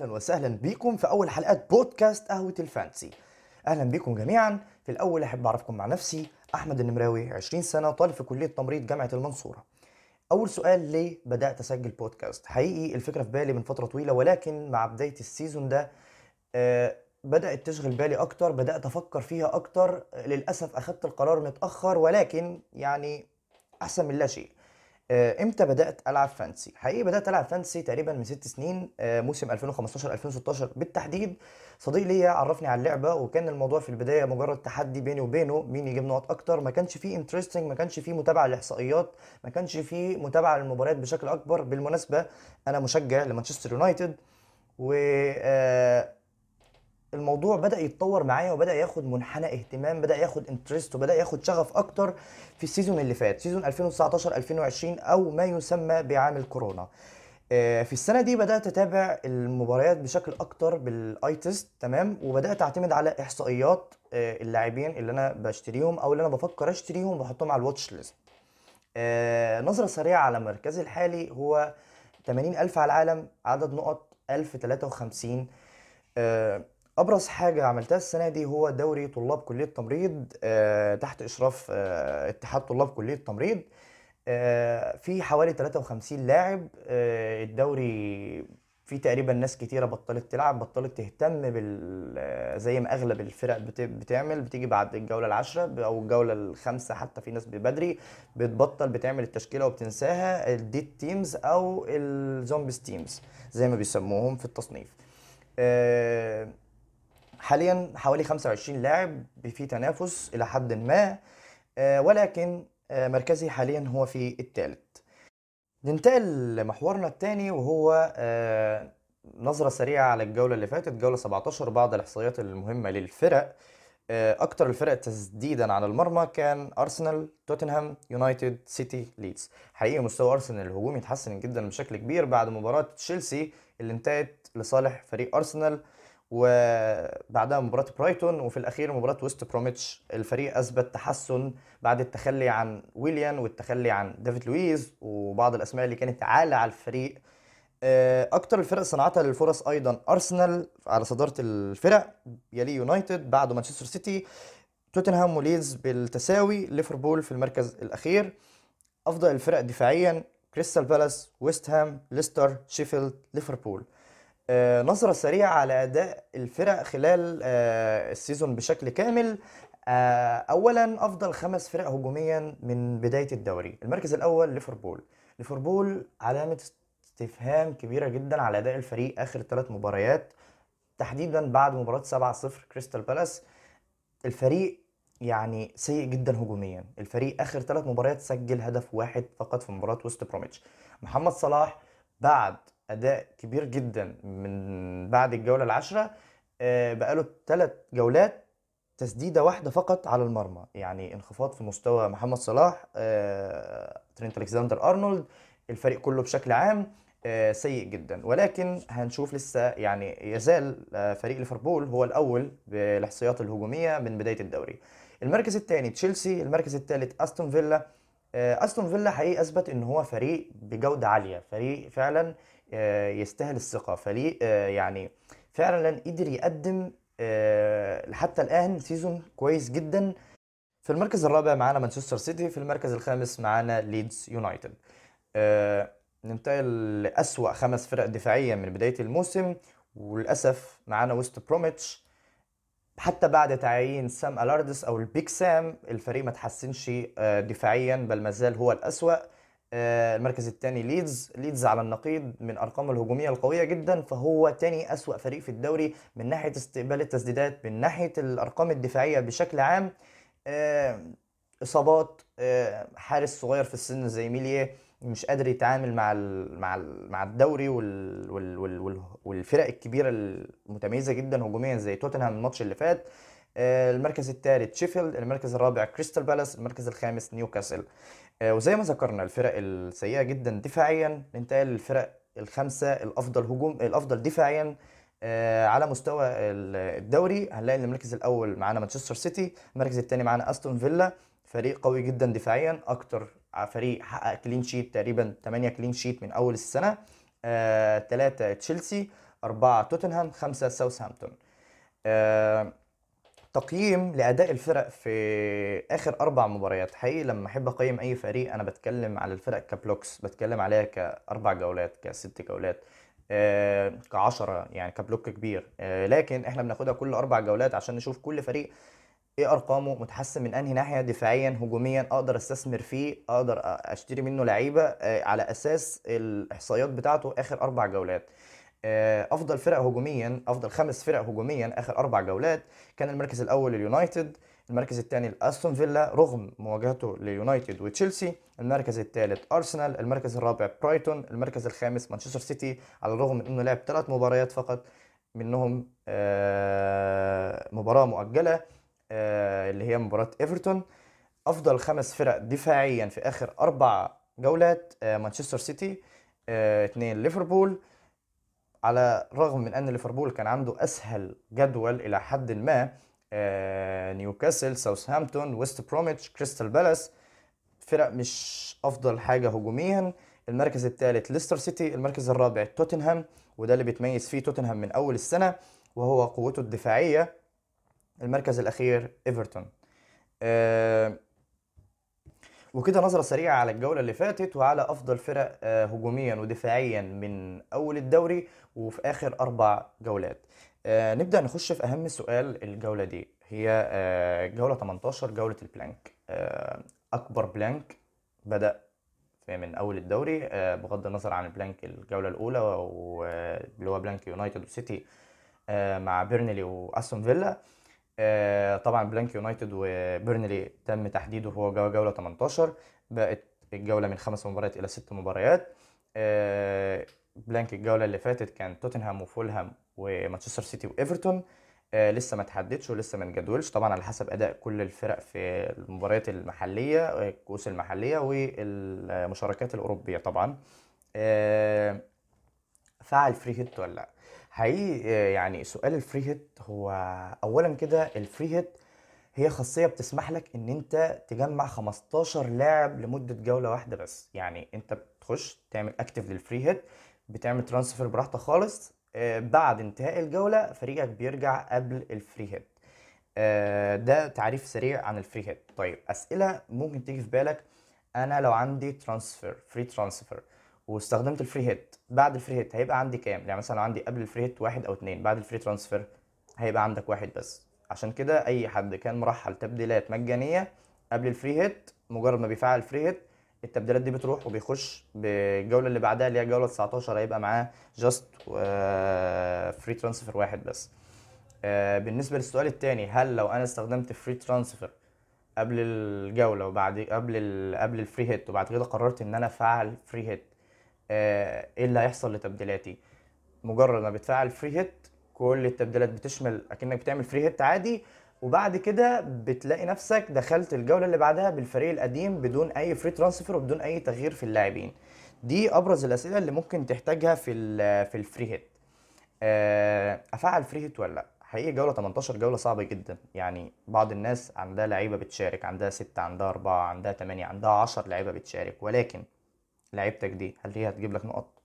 أهلا وسهلا بكم في أول حلقات بودكاست قهوة ال fantasy أهلا بكم جميعا. في الأول أحب أعرفكم مع نفسي أحمد النمراوي 20 سنة طالب في كلية تمريض جامعة المنصورة. أول سؤال ليه بدأت أسجل بودكاست؟ حقيقي الفكرة في بالي من فترة طويلة ولكن مع بداية ال season ده آه بدأت تشغل بالي أكتر بدأت أفكر فيها أكتر. للأسف أخدت القرار متأخر ولكن يعني أحسن من لا شيء. إمتى بدأت ألعب fantasy حقيقي بدأت ألعب fantasy تقريبا من ست سنين آه، موسم 2015 2016 بالتحديد. صديق ليا عرفني على اللعبة وكان الموضوع في البداية مجرد تحدي بيني وبينه مين يجيب نقط أكتر. ما كانش فيه interesting ما كانش فيه متابعة للاحصائيات ما كانش فيه متابعة للمباريات بشكل أكبر. بالمناسبة أنا مشجع لمانشستر يونايتد و آه، الموضوع بدأ يتطور معايا وبدأ ياخد منحنى اهتمام بدأ ياخد interest وبدأ ياخد شغف أكتر في ال season اللي فات season 2019 2020 أو ما يسمى بعام الكورونا آه، في السنة دي بدأت أتابع المباريات بشكل أكتر بال eye test تمام؟ وبدأت أعتمد على إحصائيات آه، اللاعبين اللي أنا بشتريهم أو اللي أنا بفكر أشتريهم وبحطهم على ال watch list آه، نظرة سريعة على مركزي الحالي هو 80 ألف على العالم عدد نقط 1053 أبرز حاجة عملتها السنة دي هو دوري طلاب كلية تمريض آه، تحت إشراف آه، اتحاد طلاب كلية تمريض. آه، في حوالي 53 لاعب الدوري في تقريبا ناس كتيرة بطلت تلعب بطلت تهتم بال زي ما أغلب الفرق بتعمل بتيجي بعد الجولة العاشرة أو الجولة الخامسة حتى في ناس بدري بتبطل بتعمل التشكيلة وبتنساها ال dead teams أو ال zombies teams زي ما بيسموهم في التصنيف. حاليا حوالي 25 لاعب في تنافس إلى حد ما آه، ولكن آه، مركزي حاليا هو في الثالث. ننتقل لمحورنا الثاني وهو آه، نظرة سريعة على الجولة اللي فاتت جولة 17 بعض الإحصائيات المهمة للفرق. أكتر الفرق تسديدا على المرمى كان أرسنال توتنهام يونايتد سيتي ليدز. حقيقي مستوى أرسنال الهجومي اتحسن جدا بشكل كبير بعد مباراة تشيلسي اللي انتهت لصالح فريق أرسنال. وبعدها مباراة برايتون وفي الأخير مباراة ويست بروميتش. الفريق أثبت تحسن بعد التخلي عن ويليان والتخلي عن ديفيد لويز وبعض الأسماء اللي كانت عالة على الفريق. آه، أكتر الفرق صناعتها للفرص أيضا أرسنال على صدارة الفرق يلي يونايتد بعده مانشستر سيتي. توتنهام وليدز بالتساوي ليفربول في المركز الأخير. أفضل الفرق دفاعيا كريستال بالاس ويست هام ليستر شيفيلد ليفربول. نظرة سريعة على أداء الفرق خلال آه، ال season بشكل كامل. آه، أولا أفضل خمس فرق هجوميا من بداية الدوري. المركز الأول ليفربول. ليفربول علامة استفهام كبيرة جدا على أداء الفريق آخر ثلاث مباريات. تحديدا بعد مباراة 7-0 كريستال بالاس. الفريق يعني سيء جدا هجوميا. الفريق آخر ثلاث مباريات سجل هدف واحد فقط في مباراة وست بروميتش. محمد صلاح بعد أداء كبير جدا من بعد الجولة العاشرة. آه، بقاله ثلاث جولات تسديدة واحدة فقط على المرمى. يعني انخفاض في مستوى محمد صلاح آه، ترينت ألكسندر أرنولد الفريق كله بشكل عام آه، سيء جدا. ولكن هنشوف لسه يعني يزال فريق ليفربول هو الأول بالإحصائيات الهجومية من بداية الدوري. المركز الثاني تشيلسي المركز الثالث أستون فيلا. أستون فيلا حقيقي أثبت إن هو فريق بجودة عالية فريق فعلا يستاهل الثقة. فريق آه، يعني فعلا قدر يقدم آه، حتى الآن season كويس جدا. في المركز الرابع معانا مانشستر سيتي في المركز الخامس معانا ليدز يونايتد. ننتقل لأسوأ خمس فرق دفاعيا من بداية الموسم. وللأسف معانا ويست بروميتش. حتى بعد تعيين سام ألاردس أو ال Big Sam الفريق ما تحسنش دفاعيا بل ما زال هو الأسوأ. آه، المركز الثاني ليدز. ليدز على النقيض من ارقامه الهجومية القوية جدا فهو ثاني أسوأ فريق في الدوري من ناحية استقبال التسديدات من ناحية الأرقام الدفاعية بشكل عام. آه، إصابات آه، حارس صغير في السن زي ميليه مش قادر يتعامل مع مع مع الدوري وال وال وال والفرق الكبيرة المتميزة جدا هجوميا زي توتنهام الماتش اللي فات. المركز الثالث شيفيلد المركز الرابع كريستال بالاس المركز الخامس نيوكاسل. آه، وزي ما ذكرنا الفرق السيئة جدا دفاعيا ننتقل للفرق الخمسه الأفضل هجوم الأفضل دفاعيا آه، على مستوى الدوري. هنلاقي المركز الأول معانا مانشستر سيتي المركز الثاني معانا أستون فيلا. فريق قوي جدا دفاعيا أكتر فريق حقق clean sheet تقريبا 8 clean sheet من أول السنة. آه، تشيلسي أربعة توتنهام خمسة ساوثهامبتون. آه تقييم لأداء الفرق في آخر أربع مباريات. حقيقي لما أحب أقيم أي فريق أنا بتكلم على الفرق ك blocks بتكلم عليها كأربع جولات كست جولات آه كعشرة يعني ك block كبير. آه لكن إحنا بناخدها كل أربع جولات عشان نشوف كل فريق إيه أرقامه متحسن من أنهي ناحية دفاعيا هجوميا أقدر أستثمر فيه أقدر أشتري منه لعيبة آه، على أساس الإحصائيات بتاعته آخر أربع جولات. أفضل فرق هجوميا أفضل خمس فرق هجوميا آخر أربع جولات كان المركز الأول اليونايتد المركز الثاني لأستون فيلا رغم مواجهته ليونايتد وتشيلسي المركز الثالث أرسنال المركز الرابع برايتون المركز الخامس مانشستر سيتي على الرغم من إنه لعب ثلاث مباريات فقط منهم آه، مباراة مؤجلة آه، اللي هي مباراة إيفرتون. أفضل خمس فرق دفاعيا في آخر أربع جولات مانشستر سيتي اثنين ليفربول على الرغم من أن ليفربول كان عنده أسهل جدول إلى حد ما آه، نيوكاسل ساوثهامبتون ويست بروميتش كريستال بالاس فرق مش أفضل حاجة هجوميا. المركز الثالث ليستر سيتي المركز الرابع توتنهام وده اللي بيتميز فيه توتنهام من أول السنة وهو قوته الدفاعية. المركز الأخير إيفرتون. آه، وكده نظرة سريعة على الجولة اللي فاتت وعلى أفضل فرق آه، هجوميا ودفاعيا من أول الدوري وفي آخر أربع جولات. آه، نبدأ نخش في أهم سؤال الجولة دي. هي آه، جولة 18 جولة ال blank. أكبر blank بدأ من أول الدوري بغض النظر عن ال blank الجولة الأولى واللي هو blank يونايتد وسيتي مع بيرنلي وأستون فيلا. طبعا blank يونايتد وبيرنلي تم تحديده هو جولة 18 بقت الجولة من خمس مباريات إلى ست مباريات. آه، blank الجولة اللي فاتت كان توتنهام وفولهام ومانشستر سيتي وإيفرتون. آه، لسه ما تحددش ولسه ما نجدولش طبعا على حسب أداء كل الفرق في المباريات المحلية الكؤوس المحلية والمشاركات الأوروبية طبعا. فعل free hit ولا لا؟ حقيقي آه، يعني سؤال ال free hit هو اولا كده ال free hit هي خاصية بتسمح لك إن أنت تجمع 15 لاعب لمدة جولة واحدة بس. يعني أنت بتخش تعمل active لل free hit بتعمل transfer براحتك خالص آه، بعد انتهاء الجولة فريقك بيرجع قبل ال free hit آه، ده تعريف سريع عن ال free hit طيب أسئلة ممكن تيجي في بالك. أنا لو عندي transfer free transfer واستخدمت ال free hit بعد ال free hit هيبقى عندي كام؟ يعني مثلا عندي قبل ال free hit واحد أو اتنين بعد ال free transfer هيبقى عندك واحد بس. عشان كده أي حد كان مرحل تبديلات مجانية قبل ال free hit مجرد ما بيفعل ال free hit التبديلات دي بتروح وبيخش بالجولة اللي بعدها اللي هي جولة 19 هيبقى معاه just free transfer واحد بس. آه، بالنسبة للسؤال الثاني هل لو أنا استخدمت free transfer قبل الجولة وبعد قبل قبل ال free hit وبعد كده قررت إن أنا أفعل free hit إيه اللي هيحصل لتبديلاتي؟ مجرد ما بتفعل free hit كل التبديلات بتشمل أكنك بتعمل free hit عادي. وبعد كده بتلاقي نفسك دخلت الجولة اللي بعدها بالفريق القديم بدون أي free transfer وبدون أي تغيير في اللاعبين. دي أبرز الأسئلة اللي ممكن تحتاجها في في ال free hit آه، أفعل free hit ولا لأ؟ حقيقي جولة 18 جولة صعبة جدا. يعني بعض الناس عندها لعيبة بتشارك عندها 6 عندها 4 عندها 8 عندها 10 لعيبة بتشارك. ولكن لعيبتك دي هل هي هتجيب لك نقط؟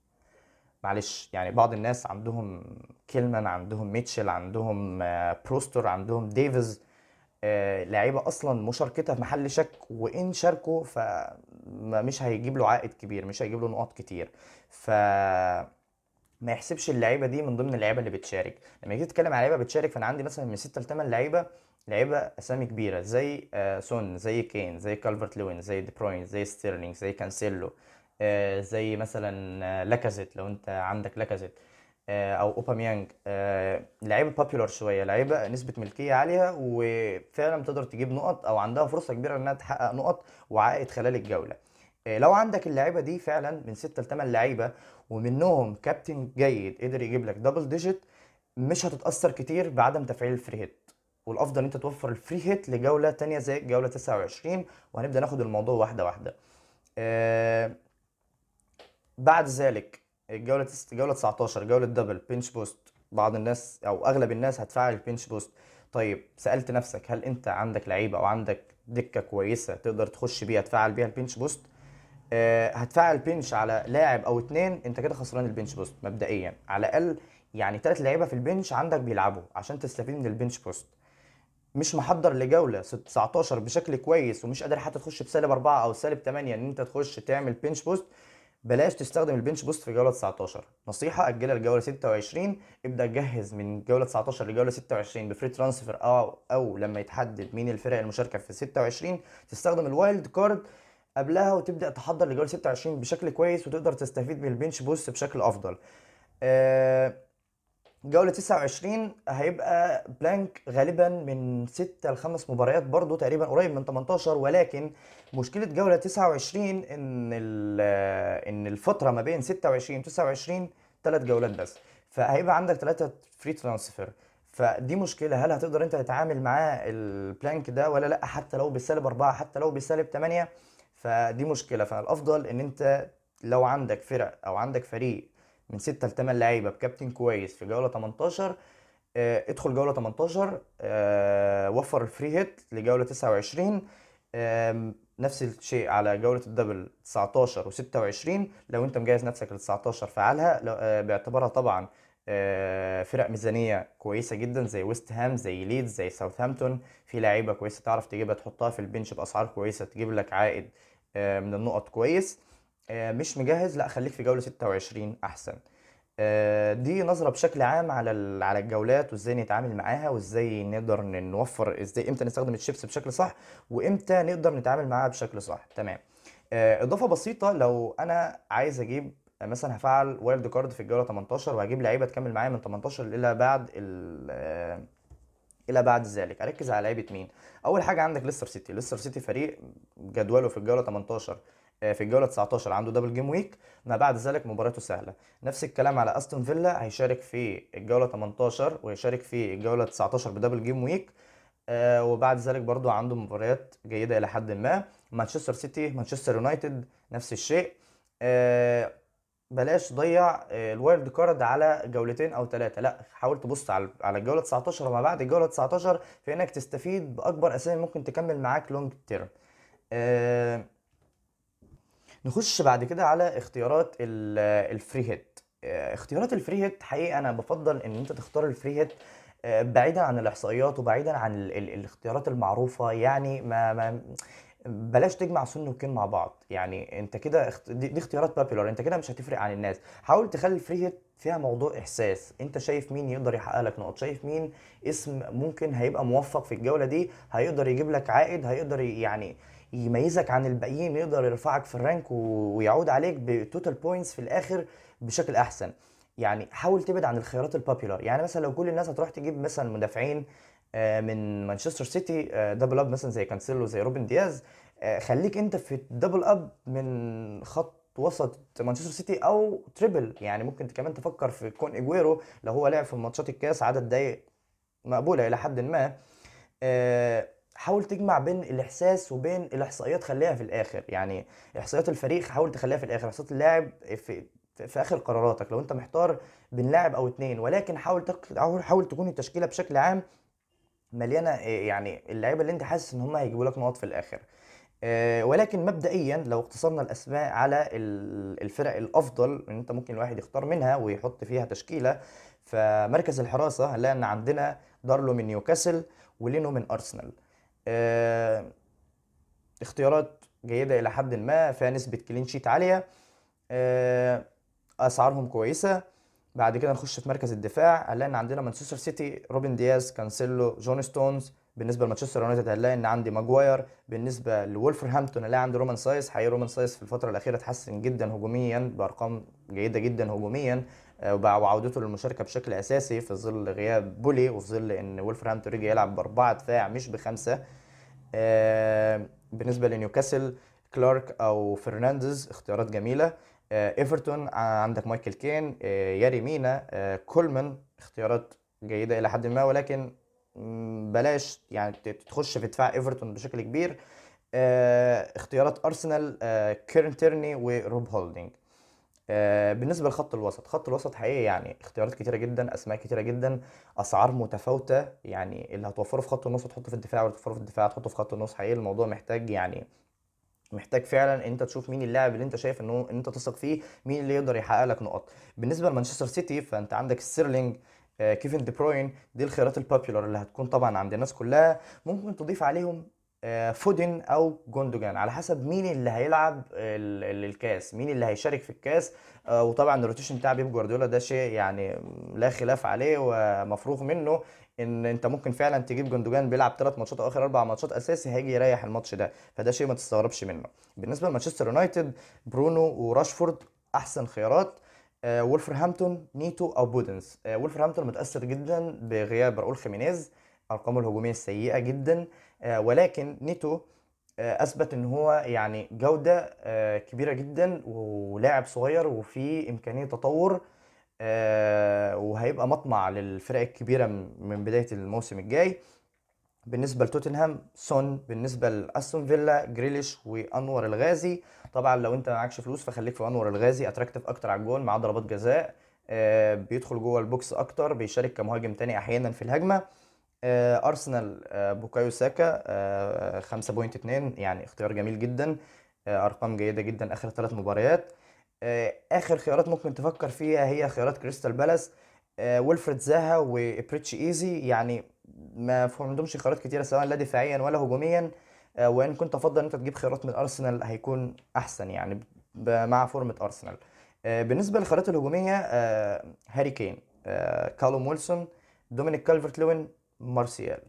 معلش يعني بعض الناس عندهم كيلمان عندهم ميتشل عندهم آه، بروستر عندهم ديفيز آه، لعيبة أصلا مشاركتها في محل شك وإن شاركوا فمش هيجيب له عائد كبير مش هيجيب له نقاط كتير. ف ما يحسبش اللعيبة دي من ضمن اللعيبة اللي بتشارك. لما يجي تتكلم على لعيبة بتشارك فأنا عندي مثلا من 6 ل 8 لعيبة لعيبة أسامي كبيرة زي آه، سون زي كين زي كالفرت لوين زي دي بروين زي ستيرلينج زي كانسيلو زي مثلا آه، لاكازيت لو أنت عندك لاكازيت آه، أو اوباميانج لعيبة popular شوية لعيبة نسبة ملكية عالية وفعلا تقدر تجيب نقط أو عندها فرصة كبيرة إنها تحقق نقط وعائد خلال الجولة. لو عندك اللعيبة دي فعلا من 6 ل 8 لعيبة ومنهم كابتن جيد قدر يجيب لك double digit مش هتتأثر كتير بعدم تفعيل ال free hit والأفضل إن أنت توفر ال free hit لجولة تانية زي جولة 29 وهنبدأ ناخد الموضوع واحدة واحدة. بعد ذلك الجولة جولة 19 جولة double bench boost بعض الناس أو أغلب الناس هتفعل ال bench boost طيب سألت نفسك هل أنت عندك لعيبة أو عندك دكة كويسة تقدر تخش بيها تفعل بيها ال bench boost آه هتفعل bench على لاعب أو اتنين أنت كده خسران ال bench boost مبدئيا. على الأقل يعني ثلاث لعيبة في ال bench عندك بيلعبوا عشان تستفيد من ال bench boost مش محضر لجولة 19 بشكل كويس ومش قادر حتى تخش بسالب 4 أو سالب 8 إن أنت تخش تعمل bench boost بلاش تستخدم ال bench boost في جولة 19 نصيحة أجلها لجولة 26 ابدأ جهز من جولة 19 لجولة 26 ب free transfer أو أو لما يتحدد مين الفرق المشاركة في 26 تستخدم ال wild card قبلها وتبدأ تحضر لجولة 26 بشكل كويس وتقدر تستفيد من ال bench boost بشكل أفضل. آه جولة 29 هيبقى blank غالبا من 6 ل 5 مباريات برضو تقريبا قريب من 18 ولكن مشكلة جولة 29 إن إن الفترة ما بين 26 و 29 ثلاث جولات بس. فهيبقى عندك ثلاثة free transfer فدي مشكلة. هل هتقدر أنت تتعامل معاه ال blank ده ولا لأ؟ حتى لو بسالب 4 حتى لو بسالب 8 فدي مشكلة. فالأفضل إن أنت لو عندك فرق أو عندك فريق من 6 ل 8 لعيبة بكابتن كويس في جولة 18 آه، ادخل جولة 18 آه، وفر ال free hit لجولة 29 نفس الشيء على جولة ال double 19 و26 لو انت مجهز نفسك ل 19 فعلها آه، باعتبارها طبعا فرق ميزانية كويسة جدا زي ويست هام زي ليدز زي ساوثهامبتون. في لعيبة كويسة تعرف تجيبها تحطها في ال bench بأسعار كويسة تجيب لك عائد من النقط كويس. مش مجهز لا خليك في جولة 26 أحسن. آه، دي نظرة بشكل عام على على الجولات وإزاي نتعامل معاها وإزاي نقدر نوفر إزاي إمتى نستخدم الشيبس بشكل صح وإمتى نقدر نتعامل معاها بشكل صح. تمام. آه، إضافة بسيطة لو أنا عايز أجيب مثلا هفعل wild card في الجولة 18 وهجيب لعيبه تكمل معايا من 18 إلى بعد إلى بعد ذلك. أركز على لعيبة مين. أول حاجة عندك ليستر سيتي. ليستر سيتي فريق جدوله في الجولة 18 آه، في الجولة 19 عنده double game week ما بعد ذلك مباراته سهلة. نفس الكلام على أستون فيلا هيشارك في الجولة 18 ويشارك في الجولة 19 ب double game week آه وبعد ذلك برضو عنده مباريات جيدة إلى حد ما. مانشستر سيتي مانشستر يونايتد نفس الشيء. آه بلاش تضيع آه، ال wild card على جولتين أو ثلاثة لا حاول تبص على على الجولة 19 وما بعد الجولة 19 في إنك تستفيد بأكبر أسامي ممكن تكمل معاك long term آه نخش بعد كده على اختيارات ال free hit اختيارات ال free hit حقيقه أنا بفضل إن أنت تختار ال free hit آه، بعيدا عن الإحصائيات وبعيدا عن ال ال الاختيارات المعروفة. يعني ما, ما بلاش تجمع سون وكين مع بعض. يعني أنت كده دي, اختيارات popular أنت كده مش هتفرق عن الناس. حاول تخلي ال free hit فيها موضوع إحساس. أنت شايف مين يقدر يحقق لك نقط؟ شايف مين اسم ممكن هيبقى موفق في الجولة دي؟ هيقدر يجيب لك عائد؟ هيقدر يعني يميزك عن الباقيين يقدر يرفعك في ال rank ويعود عليك ب total points في الآخر بشكل أحسن. يعني حاول تبعد عن الخيارات ال popular يعني مثلا لو كل الناس هتروح تجيب مثلا مدافعين آه، من مانشستر سيتي double up مثلا زي كانسيلو زي روبن دياز آه، خليك أنت في ال double up من خط وسط مانشستر سيتي أو triple يعني ممكن كمان تفكر في كون إجويرو لو هو لعب في ماتشات الكاس عدد دقايق مقبولة إلى حد ما. آه، حاول تجمع بين الإحساس وبين الإحصائيات خليها في الآخر. يعني إحصائيات الفريق حاول تخليها في الآخر. إحصائيات اللاعب في في آخر قراراتك. لو أنت محتار بين لاعب أو اتنين ولكن حاول. حاول تكون التشكيلة بشكل عام مليانة يعني اللعيبة اللي أنت حاسس إن هم هيجيبوا لك نقط في الآخر. آه، ولكن مبدئيا لو اختصرنا الأسماء على الفرق الأفضل إن أنت ممكن الواحد يختار منها ويحط فيها تشكيلة فمركز الحراسة هنلاقي ان عندنا دارلو من نيوكاسل ولينو من أرسنال. آه، اختيارات جيدة إلى حد ما فيها نسبة clean sheet عالية آه، أسعارهم كويسة. بعد كده نخش في مركز الدفاع. هنلاقي إن عندنا مانشستر سيتي روبن دياز كانسيلو جون ستونز. بالنسبة لمانشستر يونايتد هنلاقي إن عندي ماجواير. بالنسبة لولفرهامبتون هنلاقي عندي رومان سايس. حقيقي رومان سايس في الفترة الأخيرة اتحسن جدا هجوميا بأرقام جيدة جدا هجوميا. آه، وعودته للمشاركة بشكل أساسي في ظل غياب بولي وفي ظل إن ولفرهامبتون رجع يلعب بأربعة دفاع مش بخمسة. آه، بالنسبة لنيوكاسل كلارك أو فرنانديز اختيارات جميلة. آه، إيفرتون عندك مايكل كين ياري مينا كولمان اختيارات جيدة إلى حد ما ولكن بلاش يعني تخش في دفاع إيفرتون بشكل كبير. اختيارات أرسنال كيرن تيرني وروب هولدينج. آه، بالنسبة لخط الوسط. خط الوسط حقيقي يعني اختيارات كتيرة جدا أسماء كتيرة جدا أسعار متفاوتة. يعني اللي هتوفره في خط النص تحطه في الدفاع واللي تحطه في الدفاع تحطه في خط النص. حقيقي الموضوع محتاج يعني محتاج فعلا أنت تشوف مين اللاعب اللي أنت شايف إنه أنت تثق فيه مين اللي يقدر يحقق لك نقط. بالنسبة لمانشستر سيتي فأنت عندك ستيرلينج آه، كيفن دي بروين. دي الخيارات ال popular اللي هتكون طبعا عند الناس كلها. ممكن تضيف عليهم آه، فودن أو جوندوجان. على حسب مين اللي هيلعب الكاس مين اللي هيشارك في الكاس. آه، وطبعا ال rotation بتاع بيب جوارديولا ده شيء يعني لا خلاف عليه ومفروغ منه إن أنت ممكن فعلا تجيب جوندوجان بيلعب ثلاث ماتشات أو اخر أربع ماتشات أساسي هيجي يريح الماتش ده. فده شيء ما تستغربش منه. بالنسبة لمانشستر يونايتد برونو وراشفورد أحسن خيارات. آه، وولفرهامبتون نيتو أو بودينس. آه، وولفرهامبتون متأثر جدا بغياب راؤول خيمينيز. ارقامه الهجومية سيئه جدا آه، ولكن نيتو أثبت إن هو يعني جودة كبيرة جدا ولاعب صغير وفي إمكانية تطور وهيبقى مطمع للفرق الكبيرة من بداية الموسم الجاي. بالنسبة لتوتنهام سون. بالنسبة لأستون فيلا جريليش وأنور الغازي. طبعا لو أنت معكش فلوس فخليك في أنور الغازي. attractive أكتر على الجول معاه ضربات جزاء آه بيدخل جوه ال box أكتر بيشارك كمهاجم تاني أحيانا في الهجمة. آه أرسنال آه بوكايو ساكا آه 5.2 يعني اختيار جميل جدا آه أرقام جيدة جدا آخر ثلاث مباريات. آه آخر خيارات ممكن تفكر فيها هي خيارات كريستال بالاس آه ويلفريد زاها وإبريتشي إيزي. يعني ما عندهمش خيارات كتيرة سواء لا دفاعيا ولا هجوميا. آه، وإن كنت أفضل إن أنت تجيب خيارات من أرسنال هيكون أحسن يعني مع فورمة أرسنال. آه، بالنسبة للخيارات الهجومية آه، هاري كين كالوم ويلسون دومينيك كالفرت لوين مارسيال.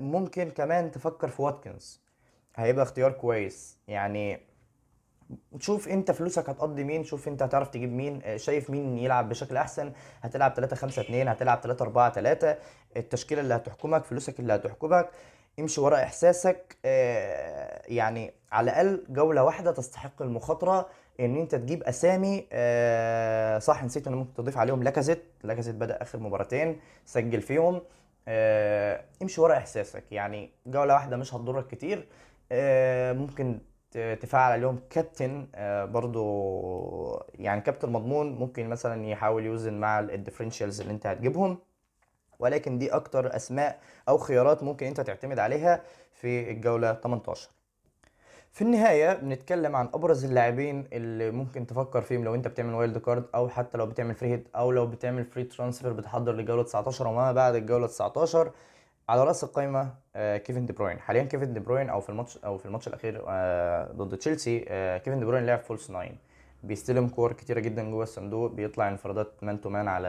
ممكن كمان تفكر في واتكنز. هيبقى اختيار كويس. يعني شوف انت فلوسك هتقضي مين شوف انت هتعرف تجيب مين. شايف مين يلعب بشكل أحسن. هتلعب 3 5 2 هتلعب 3 4 3 التشكيلة اللي هتحكمك فلوسك اللي هتحكمك. امشي ورا إحساسك آه، يعني على الأقل جولة واحدة تستحق المخاطرة إن أنت تجيب أسامي آه، صح نسيت إن ممكن تضيف عليهم لاكازيت لاكازيت بدأ آخر مباراتين سجل فيهم آه، امشي ورا إحساسك يعني جولة واحدة مش هتضرك كتير ممكن تفعل عليهم كابتن برضو يعني كابتن مضمون ممكن مثلا يحاول يوزن مع ال differentials اللي أنت هتجيبهم. ولكن دي أكتر أسماء أو خيارات ممكن أنت تعتمد عليها في الجولة 18 في النهاية بنتكلم عن أبرز اللاعبين اللي ممكن تفكر فيهم لو أنت بتعمل wild card أو حتى لو بتعمل free hit أو لو بتعمل free transfer بتحضر لجولة 19 وما بعد الجولة 19 على رأس القائمة آه، كيفن دي بروين. حاليا كيفن دي بروين أو في الماتش أو في الماتش الأخير آه، ضد تشيلسي آه، كيفن دي بروين لعب false nine بيستلم كور كتيرة جدا جوه الصندوق بيطلع انفرادات man to man على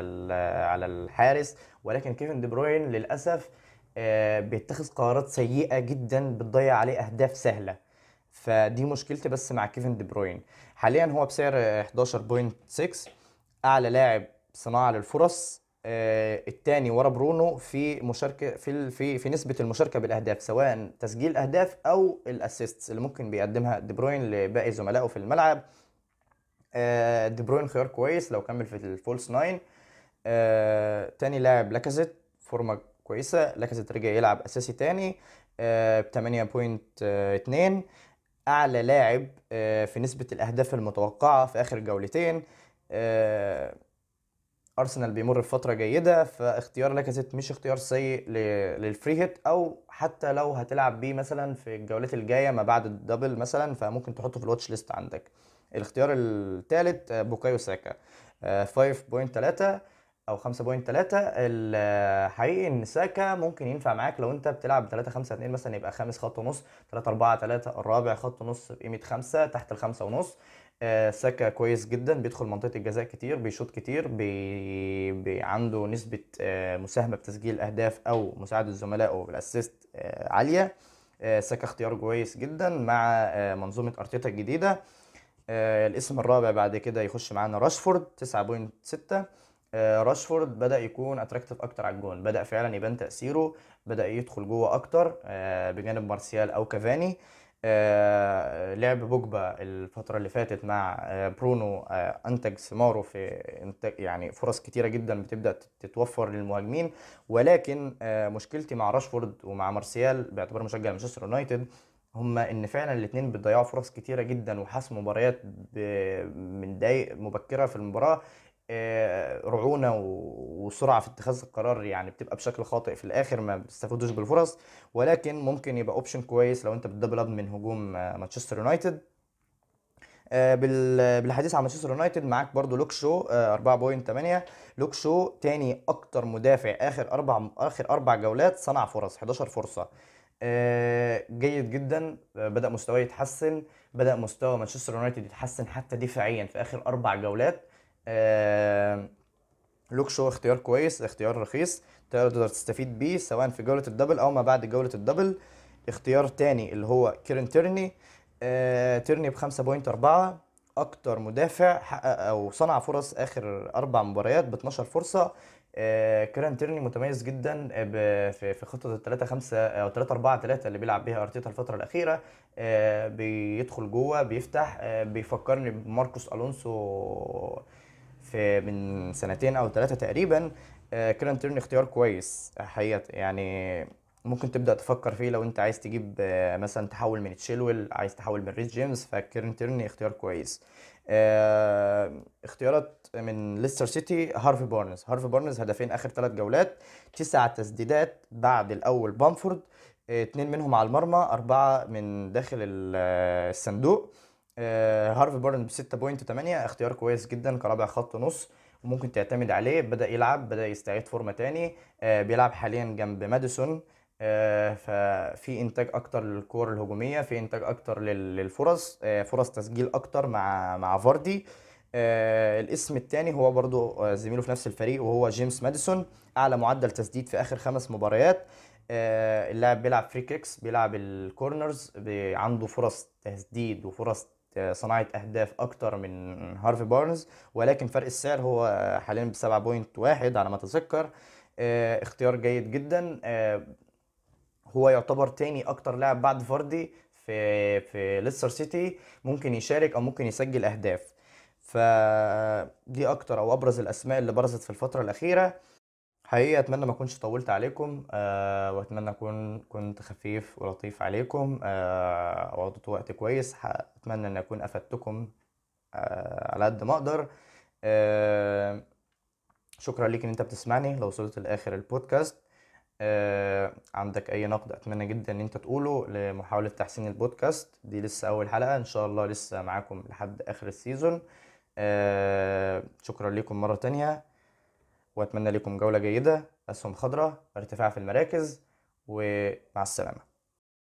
على الحارس. ولكن كيفن دي بروين للأسف آه، بيتخذ قرارات سيئة جدا بتضيع عليه أهداف سهلة. فدي مشكلتي بس مع كيفن دي بروين. حاليا هو بسعر 11.6 أعلى لاعب صناعة للفرص. آه الثاني ورا برونو في مشاركة في في في نسبة المشاركة بالأهداف سواء تسجيل أهداف أو ال assists اللي ممكن بيقدمها دي بروين لباقي زملائه في الملعب. آه، دي بروين خيار كويس لو كمل في ال false nine آه، تاني لاعب لاكازيت فورمة كويسة. لاكازيت رجع يلعب أساسي تاني ب 8.2 أعلى لاعب آه، في نسبة الأهداف المتوقعة في آخر جولتين. أرسنال بيمر بفترة جيدة فاختيار لاكازيت مش اختيار سيء لل free hit أو حتى لو هتلعب بيه مثلا في الجولات الجاية ما بعد ال double مثلا فممكن تحطه في ال watch list عندك. الاختيار الثالث آه، بوكايو ساكا. 5.3 آه، أو 5.3 الحقيقي إن ساكا ممكن ينفع معاك لو أنت بتلعب 3 5 2 مثلا يبقى خامس خط ونص 3 4 3 الرابع خط نص بقيمة 5 تحت الخمسة ونص. آه، ساكا كويس جدا بيدخل منطقة الجزاء كتير بيشوط كتير بي... بي عنده نسبة مساهمة بتسجيل أهداف أو مساعدة زملائه بال assist عالية. ساكا اختيار كويس جدا مع منظومة أرتيتا الجديدة. آه الاسم الرابع بعد كده يخش معانا راشفورد 9.6 آه راشفورد بدأ يكون attractive أكتر على الجون. بدأ فعلا يبان تأثيره بدأ يدخل جوه أكتر آه بجانب مارسيال أو كافاني. آه لعب بوجبا الفترة اللي فاتت مع آه برونو آه انتج ثماره في يعني فرص كتيرة جدا بتبدأ تتوفر للمهاجمين. ولكن آه مشكلتي مع راشفورد ومع مارسيال باعتبار مشجع مانشستر يونايتد هما إن فعلا الاثنين بيضيعوا فرص كتيرة جدا وحسم مباريات من دقايق مبكرة في المباراة آه، رعونة وسرعة في اتخاذ القرار يعني بتبقى بشكل خاطئ في الآخر ما بتستفادوش بالفرص. ولكن ممكن يبقى option كويس لو أنت بت double up من هجوم آه، مانشستر يونايتد. آه، بالحديث عن مانشستر يونايتد معاك برضو لوك شو 4.8 لوك شو تاني أكتر مدافع آخر أربع آخر أربع جولات صنع فرص 11 فرصة. جيد جدا. بدأ مستواه يتحسن. بدأ مستوى مانشستر يونايتد يتحسن حتى دفاعيا في آخر أربع جولات. لوك شو اختيار كويس اختيار رخيص. تقدر تستفيد بيه سواء في جولة ال double أو ما بعد جولة ال double. اختيار تاني اللي هو كيرن تيرني. آه تيرني ب 5.4 أكتر مدافع حقق أو صنع فرص آخر أربع مباريات ب 12 فرصة. آه كيرن تيرني متميز جدا في خطة ال 3 5 أو 3 4 3 اللي بيلعب بيها أرتيتا الفترة الأخيرة. آه بيدخل جوه بيفتح آه بيفكرني بماركوس ألونسو في من سنتين أو ثلاثة تقريبا. كيران تيرني اختيار كويس حقيقة يعني ممكن تبدأ تفكر فيه لو انت عايز تجيب آه، مثلا تحول من تشيلويل عايز تحول من ريس جيمس فكيرن تيرني اختيار كويس. آه، اختيارات من ليستر سيتي هارفي بارنز هارفي بارنز هدفين آخر ثلاث جولات تسع تسديدات بعد الأول بامفورد اتنين منهم على المرمى أربعة من داخل الصندوق. آه، هارفي بارنز ب 6.8 اختيار كويس جدا كرابع خط نص وممكن تعتمد عليه. بدأ يلعب بدأ يستعيد فورمة تاني. آه، بيلعب حاليا جنب ماديسون. آه، ففي إنتاج أكتر للكور الهجومية في إنتاج أكتر للفرص فرص تسجيل أكتر مع مع فاردي. الاسم الثاني هو برضو زميله في نفس الفريق وهو جيمس ماديسون. أعلى معدل تسديد في آخر خمس مباريات. اللاعب بيلعب free kicks بيلعب ال corners عنده فرص تسديد وفرص صناعة أهداف أكتر من هارفي بارنز. ولكن فرق السعر هو حاليا ب 7.1 على ما أتذكر آه، اختيار جيد جدا. آه، هو يعتبر تاني أكتر لاعب بعد فاردي في في ليستر سيتي ممكن يشارك أو ممكن يسجل أهداف. فدي أكتر أو أبرز الأسماء اللي برزت في الفترة الأخيرة. حقيقي أتمنى ما أكونش طولت عليكم أه وأتمنى أكون كنت خفيف ولطيف عليكم أه وقضيت وقت كويس. أتمنى ان أكون أفدتكم أه على قد ما أقدر. أه شكرا ليك إن أنت بتسمعني. لو وصلت لآخر البودكاست عندك أي نقد أتمنى جدا إن أنت تقوله لمحاولة تحسين البودكاست. دي لسه أول حلقة. إن شاء الله لسه معاكم لحد آخر ال season. أه شكرا لكم مرة تانية وأتمنى لكم جولة جيدة. أسهم خضراء ارتفاع في المراكز ومع السلامة.